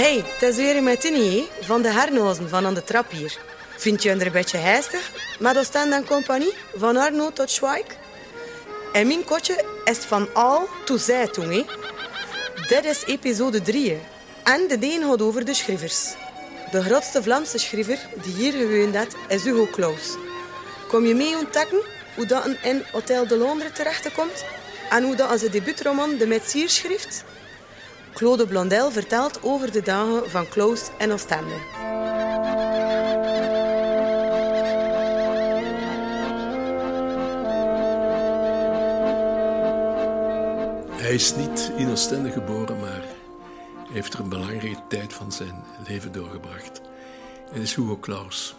Hey, het is weer met Tini, van de hernozen van aan de trap hier. Vind je er een beetje heistig? Met Oostende en compagnie, van Arno tot Schweik? En mijn kotje is van al tot zij toen? Dit is episode 3. En de deen gaat over de schrijvers. De grootste Vlaamse schrijver die hier gewoond heeft, is Hugo Claus. Kom je mee ontdekken hoe dat in Hotel de Londres terechtkomt? En hoe dat zijn debuutroman De Metsier schrijft? Claude Blondel vertelt over de dagen van Claus en Oostende. Hij is niet in Oostende geboren, maar heeft er een belangrijke tijd van zijn leven doorgebracht. Hij is Hugo Claus.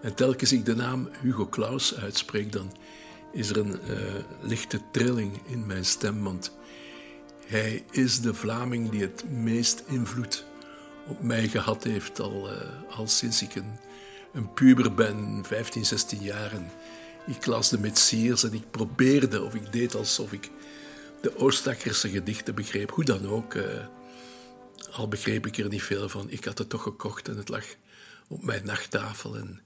En telkens ik de naam Hugo Claus uitspreek, dan is er een uh, lichte trilling in mijn stem, want hij is de Vlaming die het meest invloed op mij gehad heeft, al, uh, al sinds ik een, een puber ben, 15, 16 jaar. Ik las de Metsiers en ik probeerde, of ik deed alsof ik de Oostakkerse gedichten begreep. Hoe dan ook, uh, al begreep ik er niet veel van. Ik had het toch gekocht en het lag op mijn nachttafel. En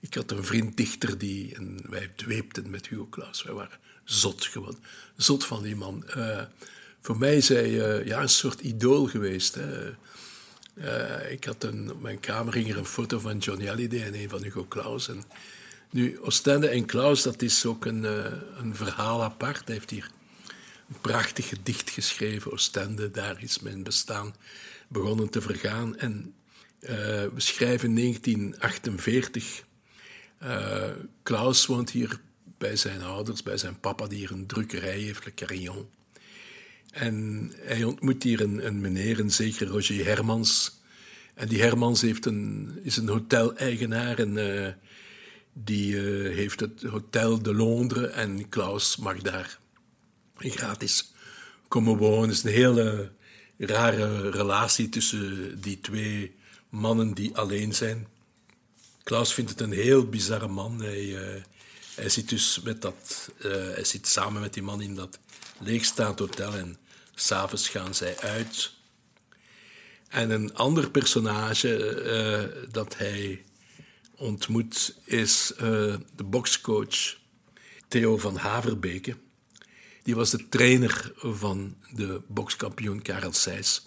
ik had een vriend dichter die, en wij dweepten met Hugo Claus. Wij waren zot gewoon, zot van die man. Uh, voor mij is hij uh, ja, een soort idool geweest. Hè. Uh, ik had een, op mijn kamer hing er een foto van Johnny Hallyday en een van Hugo Claus. En nu, Oostende en Claus, dat is ook een, uh, een verhaal apart. Hij heeft hier een prachtig gedicht geschreven, Oostende. Daar is mijn bestaan begonnen te vergaan. En we schrijven 1948. Klaus woont hier bij zijn ouders, bij zijn papa, die hier een drukkerij heeft, Le Carillon. En hij ontmoet hier een, een meneer, een zeker Roger Hermans. En die Hermans heeft een, is een hotel-eigenaar en uh, die uh, heeft het Hotel de Londres en Klaus mag daar gratis komen wonen. Het is een hele rare relatie tussen die twee mannen die alleen zijn. Klaus vindt het een heel bizarre man. Hij, uh, hij zit dus met dat, hij zit samen met die man in dat leegstaand hotel en s'avonds gaan zij uit. En een ander personage uh, dat hij ontmoet is uh, de bokscoach Theo van Haverbeke. Die was de trainer van de bokskampioen Karel Seys.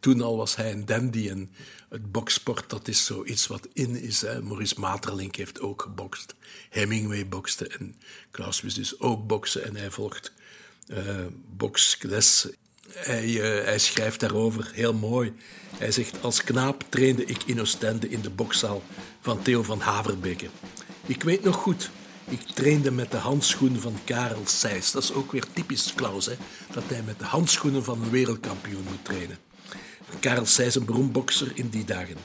Toen al was hij een dandy en het boksport dat is zoiets wat in is. Hè. Maurice Maeterlinck heeft ook gebokst. Hemingway bokste en Klaus wist dus ook boksen en hij volgt uh, boksles. Hij, uh, hij schrijft daarover heel mooi. Hij zegt, als knaap trainde ik in Oostende in de bokszaal van Theo van Haverbeke. Ik weet nog goed, ik trainde met de handschoenen van Karel Seys. Dat is ook weer typisch Klaus, hè? dat hij met de handschoenen van een wereldkampioen moet trainen. Karel Seys, een beroemd bokser in die dagen.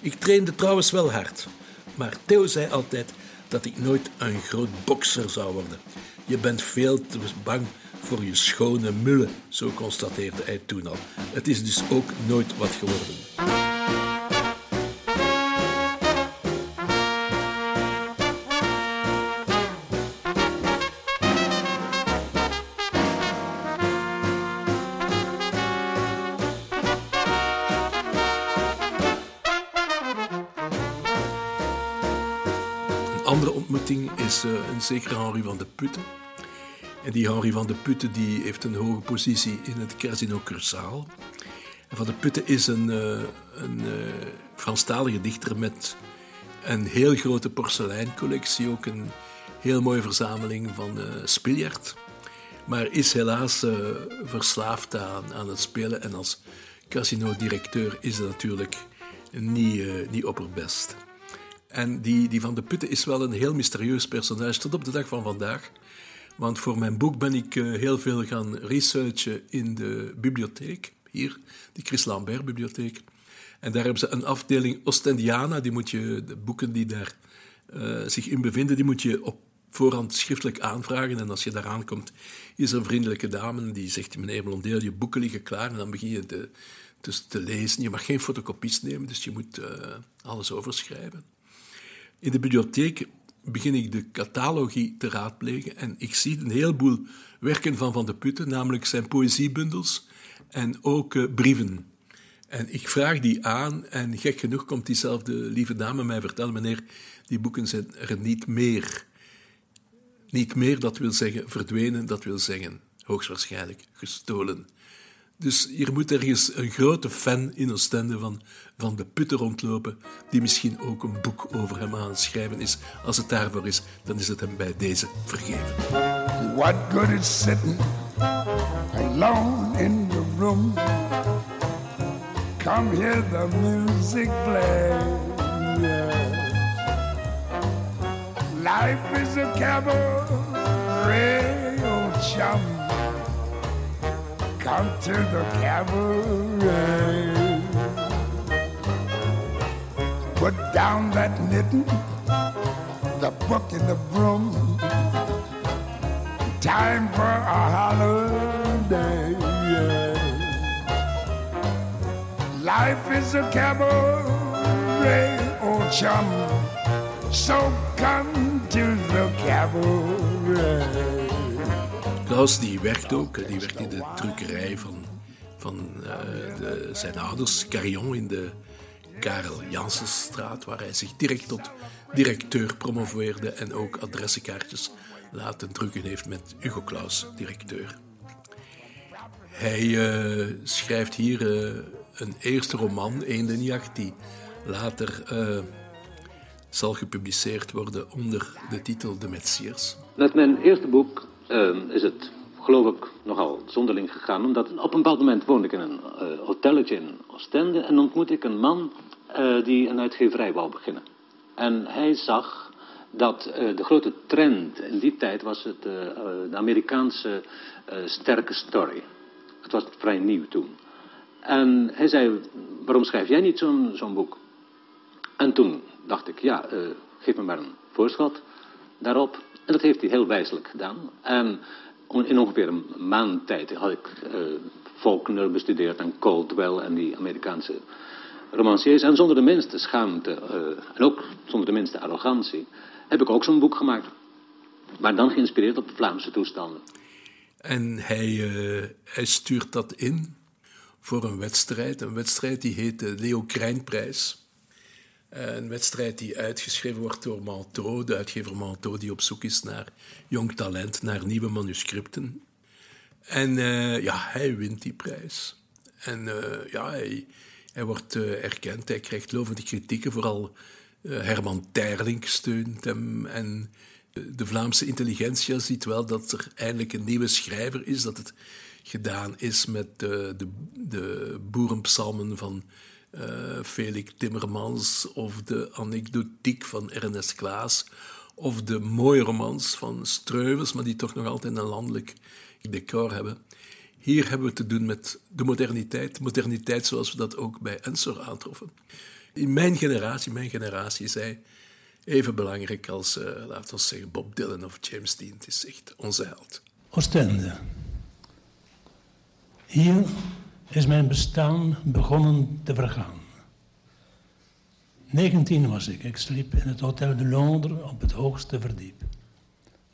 Ik trainde trouwens wel hard, maar Theo zei altijd dat ik nooit een groot bokser zou worden. Je bent veel te bang voor je schone mullen, zo constateerde hij toen al. Het is dus ook nooit wat geworden. Een andere ontmoeting is uh, een zekere Henri van de Putten. En die Henri van de Putten die heeft een hoge positie in het Casino Cursaal. Van de Putten is een, uh, een uh, Franstalige dichter met een heel grote porseleincollectie, ook een heel mooie verzameling van uh, spiljart. Maar is helaas verslaafd aan, aan het spelen en als casino-directeur is dat natuurlijk niet, niet opperbest. En die, die van de Putten is wel een heel mysterieus personage tot op de dag van vandaag. Want voor mijn boek ben ik heel veel gaan researchen in de bibliotheek, hier, de Chris Lambert Bibliotheek. En daar hebben ze een afdeling Ostendiana, die moet je, de boeken die daar uh, zich in bevinden, die moet je op voorhand schriftelijk aanvragen. En als je daar aankomt, is er een vriendelijke dame die zegt, meneer Blondeel, je boeken liggen klaar. En dan begin je te, dus te lezen. Je mag geen fotocopies nemen, dus je moet uh, alles overschrijven. In de bibliotheek begin ik de catalogie te raadplegen en ik zie een heleboel werken van Van de Putten, namelijk zijn poëziebundels en ook uh, brieven. En ik vraag die aan en gek genoeg komt diezelfde lieve dame mij vertellen, meneer, die boeken zijn er niet meer. Niet meer, dat wil zeggen verdwenen, dat wil zeggen hoogstwaarschijnlijk gestolen. Dus hier moet ergens een grote fan in Oostende van, van de putten rondlopen, die misschien ook een boek over hem aan het schrijven is. Als het daarvoor is, dan is het hem bij deze vergeven. What good is sitting alone in the room? Come hear the music play. Life is a cabaret, old chum. Come to the cabaret. Put down that knitting, the book in the broom. Time for a holiday. Life is a cabaret, old chum. So come to the cabaret. Klaus die werkt ook, die werkt in de drukkerij van, van uh, de, zijn ouders, Carillon in de Karel Jansenstraat, waar hij zich direct tot directeur promoveerde en ook adressenkaartjes laten drukken heeft met Hugo Claus, directeur. Hij uh, schrijft hier uh, een eerste roman, Eendenjacht, die later zal gepubliceerd worden onder de titel De Metsiers. Met mijn eerste boek uh, is het, geloof ik, nogal zonderling gegaan. Omdat op een bepaald moment woonde ik in een uh, hotelletje in Oostende en ontmoet ik een man uh, die een uitgeverij wou beginnen. En hij zag dat uh, de grote trend in die tijd was het, de Amerikaanse sterke story. Het was vrij nieuw toen. En hij zei, waarom schrijf jij niet zo'n zo'n boek? En toen dacht ik, ja, geef me maar een voorschot daarop. En dat heeft hij heel wijselijk gedaan. En in ongeveer een maand tijd had ik uh, Faulkner bestudeerd en Caldwell en die Amerikaanse romanciers. En zonder de minste schaamte uh, en ook zonder de minste arrogantie heb ik ook zo'n boek gemaakt. Maar dan geïnspireerd op Vlaamse toestanden. En hij, uh, hij stuurt dat in voor een wedstrijd. Een wedstrijd die heet de Leo Krijnprijs. Eh, een wedstrijd die uitgeschreven wordt door Manteau, de uitgever Manteau, die op zoek is naar jong talent, naar nieuwe manuscripten. En uh, ja, hij wint die prijs. En uh, ja, hij, hij wordt erkend, hij krijgt lovende kritieken, vooral Herman Terling steunt hem. En de Vlaamse intelligentia ziet wel dat er eindelijk een nieuwe schrijver is, dat het gedaan is met de, de, de boerenpsalmen van uh, Felix Timmermans of de anekdotiek van Ernest Klaas of de mooie romans van Streuvels, maar die toch nog altijd een landelijk decor hebben. Hier hebben we te doen met de moderniteit, moderniteit zoals we dat ook bij Ensor aantroffen. In mijn generatie, mijn generatie hij even belangrijk als, uh, laten we zeggen, Bob Dylan of James Dean. Het is echt onze held. Oostende. Hier is mijn bestaan begonnen te vergaan. 19 was ik. Ik sliep in het Hotel de Londres op het hoogste verdiep.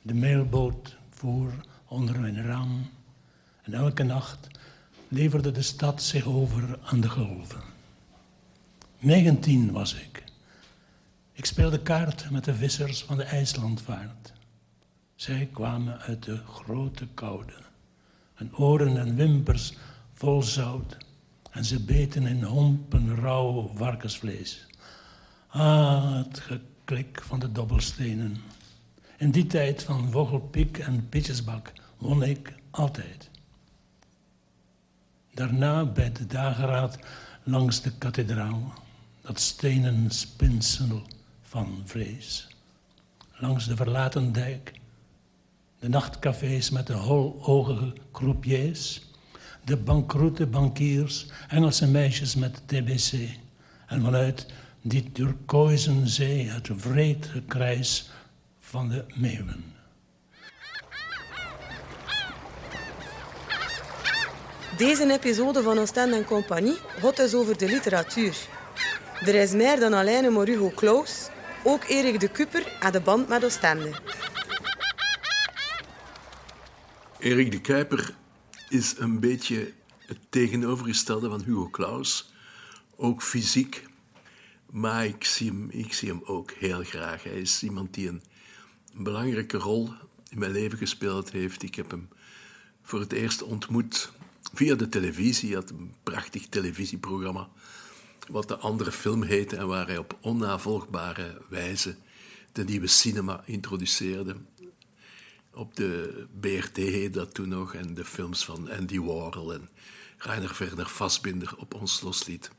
De mailboot voer onder mijn raam en elke nacht leverde de stad zich over aan de golven. 19 was ik. Ik speelde kaart met de vissers van de IJslandvaart. Zij kwamen uit de grote koude. Hun oren en wimpers vol zout. En ze beten in hompen rauw varkensvlees. Ah, het geklik van de dobbelstenen. In die tijd van Vogelpiek en Pitjesbak won ik altijd. Daarna bij de dageraad langs de kathedraal, dat stenen spinsel van vrees. Langs de verlaten dijk, de nachtcafés met de hologige croupiers, de bankroete bankiers, Engelse meisjes met TBC. En vanuit die turkooizen zee het vreed gekrijs van de meeuwen. Deze episode van Oostende en Compagnie gaat dus over de literatuur. Er is meer dan alleen maar Hugo Claus, ook Erik de Kuper aan de band met Oostende. Erik de Kuiper is een beetje het tegenovergestelde van Hugo Claus. ook fysiek. Maar ik zie, hem, ik zie hem ook heel graag. Hij is iemand die een, belangrijke rol in mijn leven gespeeld heeft. Ik heb hem voor het eerst ontmoet via de televisie. Hij had een prachtig televisieprogramma, wat de andere film heette en waar hij op onnavolgbare wijze de nieuwe cinema introduceerde. Op de BRT heet dat toen nog en de films van Andy Warhol en Rainer Werner Fassbinder op ons losliet.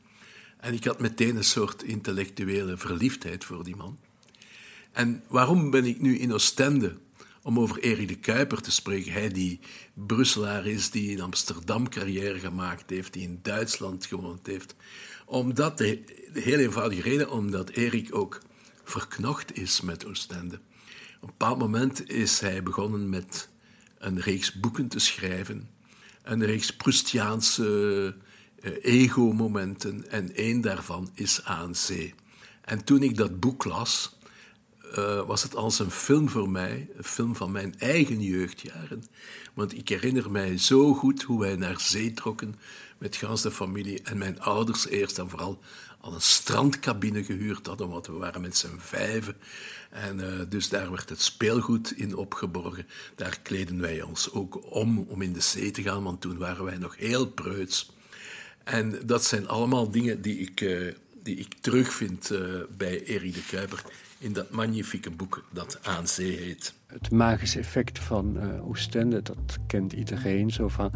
En ik had meteen een soort intellectuele verliefdheid voor die man. En waarom ben ik nu in Oostende om over Erik de Kuiper te spreken? Hij die Brusselaar is, die in Amsterdam carrière gemaakt heeft, die in Duitsland gewoond heeft. Omdat de, de heel eenvoudige reden, omdat Erik ook verknocht is met Oostende. Op een bepaald moment is hij begonnen met een reeks boeken te schrijven. Een reeks Proustiaanse uh, ego-momenten. En één daarvan is Aan Zee. En toen ik dat boek las, uh, was het als een film voor mij. Een film van mijn eigen jeugdjaren. Want ik herinner mij zo goed hoe wij naar zee trokken met gans de familie. En mijn ouders eerst en vooral al een strandcabine gehuurd hadden, want we waren met z'n vijven. En uh, dus daar werd het speelgoed in opgeborgen. Daar kleden wij ons ook om, om in de zee te gaan, want toen waren wij nog heel preuts. En dat zijn allemaal dingen die ik, uh, die ik terugvind uh, bij Erik de Kuiper in dat magnifieke boek dat Aan Zee heet. Het magische effect van uh, Oostende, dat kent iedereen. Zo van,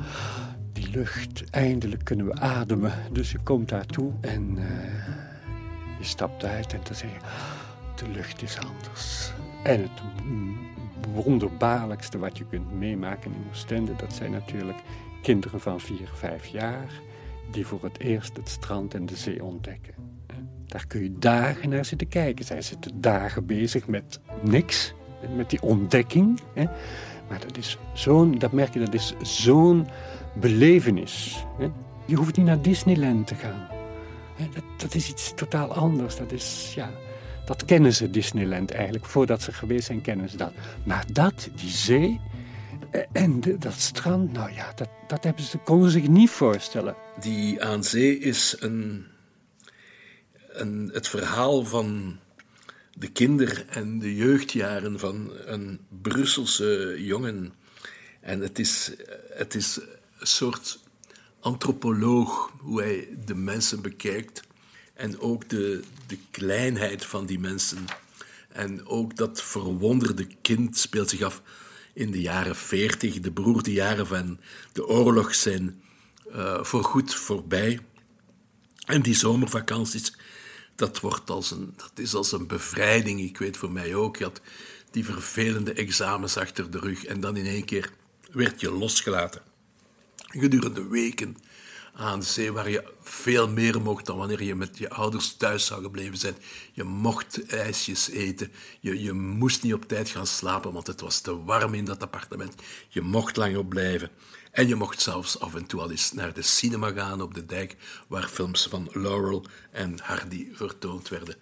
lucht, eindelijk kunnen we ademen. Dus je komt daartoe en je stapt uit en dan zeg je... De lucht is anders. En het wonderbaarlijkste wat je kunt meemaken in Oostende... dat zijn natuurlijk kinderen van vier, vijf jaar... die voor het eerst het strand en de zee ontdekken. Daar kun je dagen naar zitten kijken. Zij zitten dagen bezig met niks, met die ontdekking. Maar dat is zo'n, dat merk je, dat is zo'n belevenis. Je hoeft niet naar Disneyland te gaan. Dat, dat is iets totaal anders. Dat is, ja, dat kennen ze, Disneyland eigenlijk. Voordat ze geweest zijn, kennen ze dat. Maar dat, die zee eh, en de, dat strand, nou ja, dat, dat hebben ze, konden ze zich niet voorstellen. Die aan zee is een, een, het verhaal van de kinder- en de jeugdjaren van een Brusselse jongen. En het is, het is soort antropoloog, hoe hij de mensen bekijkt. En ook de, de kleinheid van die mensen. En ook dat verwonderde kind speelt zich af in de jaren veertig. De beroerde jaren van de oorlog zijn uh, voorgoed voorbij. En die zomervakanties, dat, wordt als een, dat is als een bevrijding. Ik weet voor mij ook, je had die vervelende examens achter de rug. En dan in één keer werd je losgelaten. Gedurende weken aan de zee waar je veel meer mocht dan wanneer je met je ouders thuis zou gebleven zijn. Je mocht ijsjes eten. Je, je moest niet op tijd gaan slapen, want het was te warm in dat appartement. Je mocht langer blijven. En je mocht zelfs af en toe al eens naar de cinema gaan op de dijk, waar films van Laurel en Hardy vertoond werden.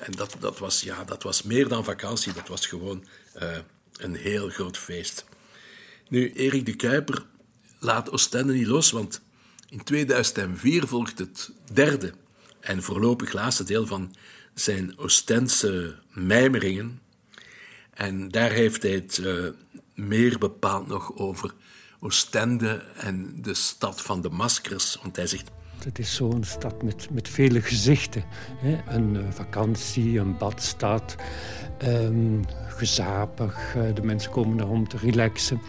En dat, dat, was, ja, dat was meer dan vakantie, dat was gewoon uh, een heel groot feest. Nu, Erik de Kuiper laat Oostende niet los, want in 2004 volgt het derde en voorlopig laatste deel van zijn Oostense mijmeringen. En daar heeft hij het uh, meer bepaald nog over Oostende en de stad van de maskers. Want hij zegt... Het is zo'n stad met, met vele gezichten. Hè? Een uh, vakantie, een badstad, um, gezapig. Uh, de mensen komen daar om te relaxen.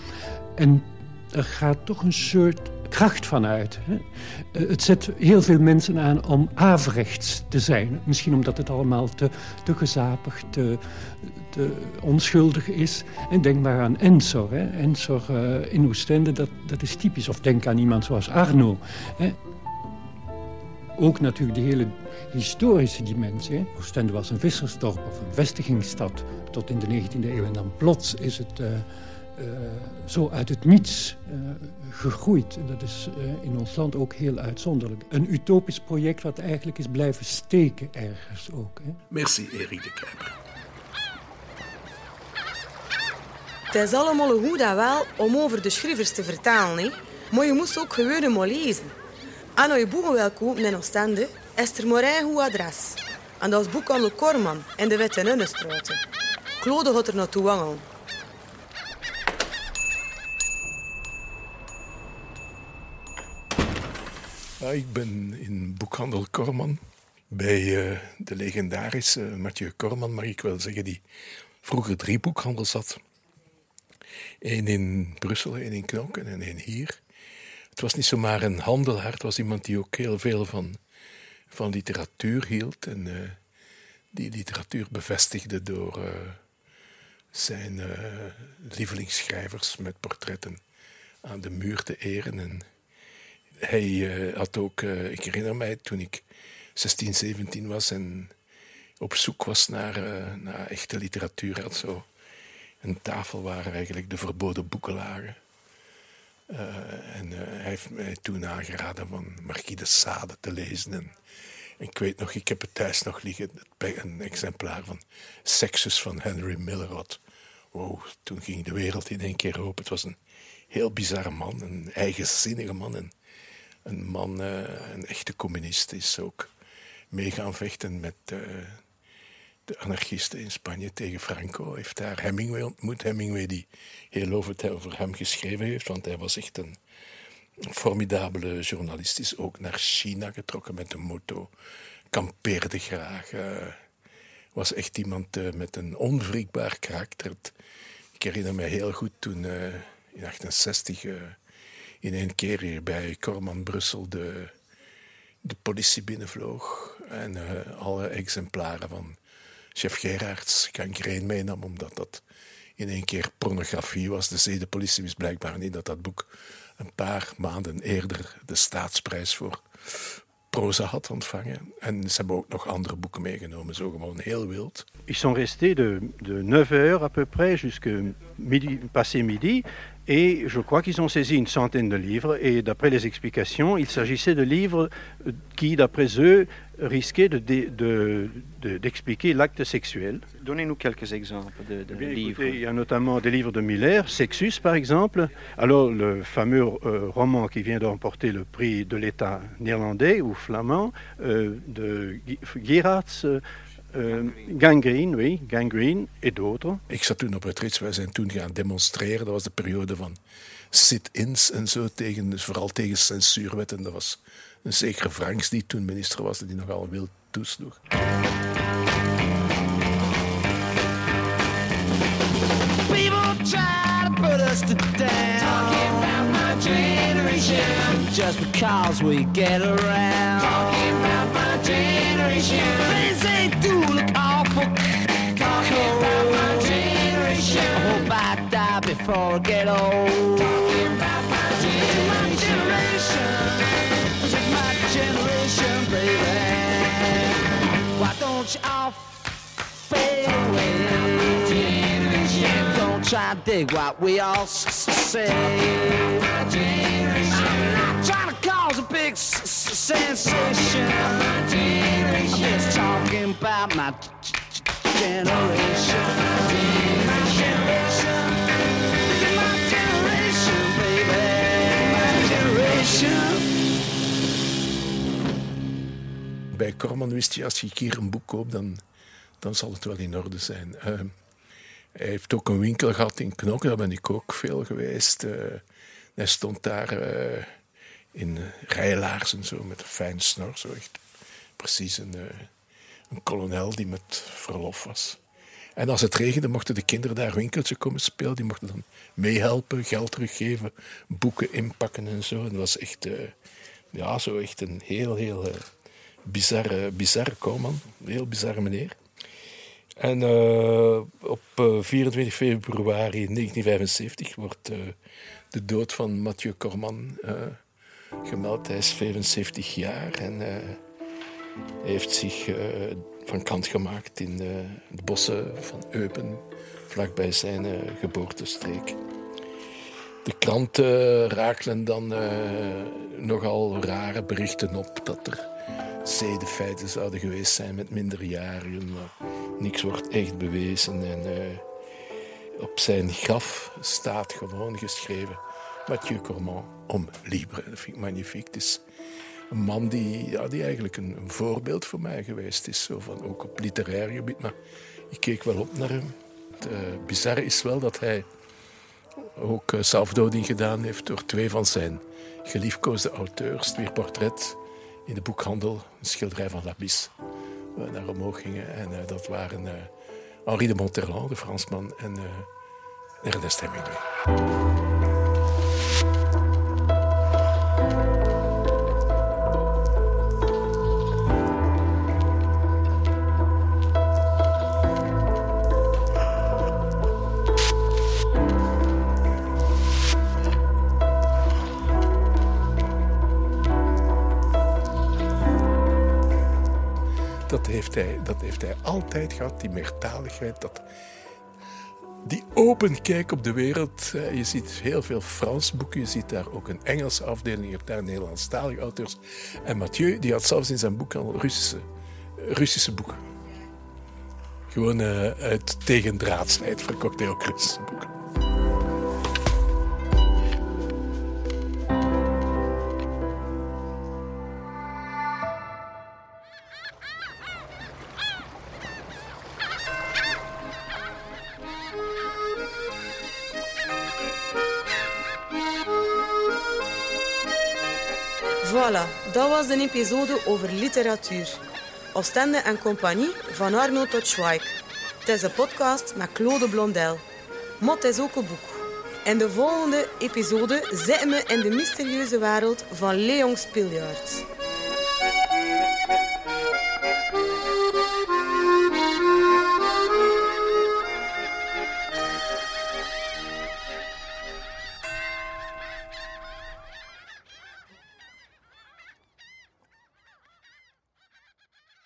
En er gaat toch een soort kracht vanuit. Eh, het zet heel veel mensen aan om averechts te zijn. Misschien omdat het allemaal te, te gezapig, te, onschuldig is. En denk maar aan Ensor. Hè. Ensor uh, in Oostende, dat, dat is typisch. Of denk aan iemand zoals Arno. Hè. Ook natuurlijk de hele historische dimensie. Hè. Oostende was een vissersdorp of een vestigingsstad tot in de 19e eeuw. En dan plots is het... Uh, zo uit het niets uh, gegroeid. En dat is uh, in ons land ook heel uitzonderlijk. Een utopisch project wat eigenlijk is blijven steken ergens ook. Hè? Merci, Erik de Kuiper. Het is allemaal goed en wel om over de schrijvers te vertellen. Hè? Maar je moest ook gewoon maar lezen. En als je boeken wil kopen in Oostende, Esther Morin goed adres. En dat is boekhandel Korman in de Witte Nunnestraat. Claude gaat er naartoe wangelen. Ja, ik ben in boekhandel Korman bij uh, de legendarische Mathieu Korman, mag ik wel zeggen, die vroeger drie boekhandels had. Eén in Brussel, één in Knokken en één hier. Het was niet zomaar een handelaar, het was iemand die ook heel veel van, van literatuur hield. En uh, die literatuur bevestigde door uh, zijn lievelingsschrijvers met portretten aan de muur te eren. En hij had ook, ik herinner mij toen ik 16, 17 was en op zoek was naar, uh, naar echte literatuur. Had zo een tafel waar eigenlijk de verboden boeken lagen. En hij heeft mij toen aangeraden van Marquis de Sade te lezen. En, ik weet nog, ik heb het thuis nog liggen, een exemplaar van Sexus van Henry Millerot. Wow, toen ging de wereld in één keer open. Het was een heel bizarre man, een eigenzinnige man. Een man, een echte communist is ook mee gaan vechten met uh, de anarchisten in Spanje tegen Franco. Heeft daar Hemingway ontmoet. Hemingway die heel over hem geschreven heeft, want hij was echt een formidabele journalist. Is ook naar China getrokken met een moto. Kampeerde graag. Uh, was echt iemand uh, met een onwrikbaar karakter. Ik herinner me heel goed toen in 68 in één keer hier bij Corman Brussel de de politie binnenvloog en uh, alle exemplaren van chef Gerards gangreen meenam, omdat dat in één keer pornografie was. De zedenpolitie wist blijkbaar niet dat dat boek een paar maanden eerder de staatsprijs voor proza had ontvangen. En ze hebben ook nog andere boeken meegenomen, zo gewoon heel wild. Ils sont restés de, de 9 heures à peu près jusqu'à midi, passé midi. Et je crois qu'ils ont saisi une centaine de livres. Et d'après les explications, il s'agissait de livres euh, qui, d'après eux, risquaient d'expliquer de, de, de, l'acte sexuel. Donnez-nous quelques exemples de, Bien, livres. Écoutez, il y a notamment des livres de Miller, Sexus par exemple. Alors le fameux euh, roman qui vient de remporter le prix de l'État néerlandais ou flamand euh, de Gerards. Uh, gangrene, oui, gangrene et d'autres. Ik zat toen op het rits, wij zijn toen gaan demonstreren. Dat was de periode van sit-ins en zo, tegen, dus vooral tegen censuurwetten. Dat was een zekere Franks die toen minister was, die nogal wild toesloeg. People try to put us to down. Talking about my generation. Just because we get around. Talking about my generation. Before get old. My generation. My generation, baby. Why don't you all fade away? Don't try to dig what we all say. I'm not trying to cause a big sensation. I'm just talking about my generation. Bij Corman wist je, als je hier een boek koopt, dan, dan zal het wel in orde zijn. Uh, hij heeft ook een winkel gehad in Knokken, daar ben ik ook veel geweest. Uh, hij stond daar uh, in rijlaarzen, zo met een fijn snor, zo echt precies een, een kolonel die met verlof was. En als het regende, mochten de kinderen daar winkeltje komen spelen. Die mochten dan meehelpen, geld teruggeven, boeken inpakken en zo. En dat was echt, ja, zo echt een heel, heel bizarre, bizarre koopman. Een heel bizarre meneer. En uh, op uh, 24 februari 1975 wordt uh, de dood van Mathieu Corman gemeld. Hij is 75 jaar en heeft zich van kant gemaakt in de bossen van Eupen, vlakbij zijn geboortestreek. De kranten rakelen dan nogal rare berichten op dat er zedenfeiten zouden geweest zijn met minderjarigen. Maar niks wordt echt bewezen. En uh, op zijn graf staat gewoon geschreven Mathieu Cormand om libre. Dat vind ik magnifiek. Het is een man die, ja, die eigenlijk een, voorbeeld voor mij geweest is. Zo van, ook op literair gebied. Maar ik keek wel op naar hem. Het uh, bizarre is wel dat hij ook uh, zelfdoding gedaan heeft door twee van zijn geliefkoosde auteurs. Weer portret in de boekhandel, een schilderij van Labis. We naar omhoog gingen. En uh, dat waren uh, Henri de Monterland, de Fransman, en Ernest Hemingway. Dat heeft hij, dat heeft hij altijd gehad, die meertaligheid. Dat, die open kijk op de wereld. Je ziet heel veel Frans boeken, je ziet daar ook een Engelse afdeling, je hebt daar Nederlandstalige auteurs. En Mathieu die had zelfs in zijn boek al Russische, Russische boeken. Gewoon uh, uit tegendraadsheid verkocht hij ook boeken. Voilà, dat was een episode over literatuur. Oostende en compagnie van Arno tot Schweik. Het is een podcast met Claude Blondel. Het is ook een boek. In de volgende episode zitten we in de mysterieuze wereld van Leon Spiljaard.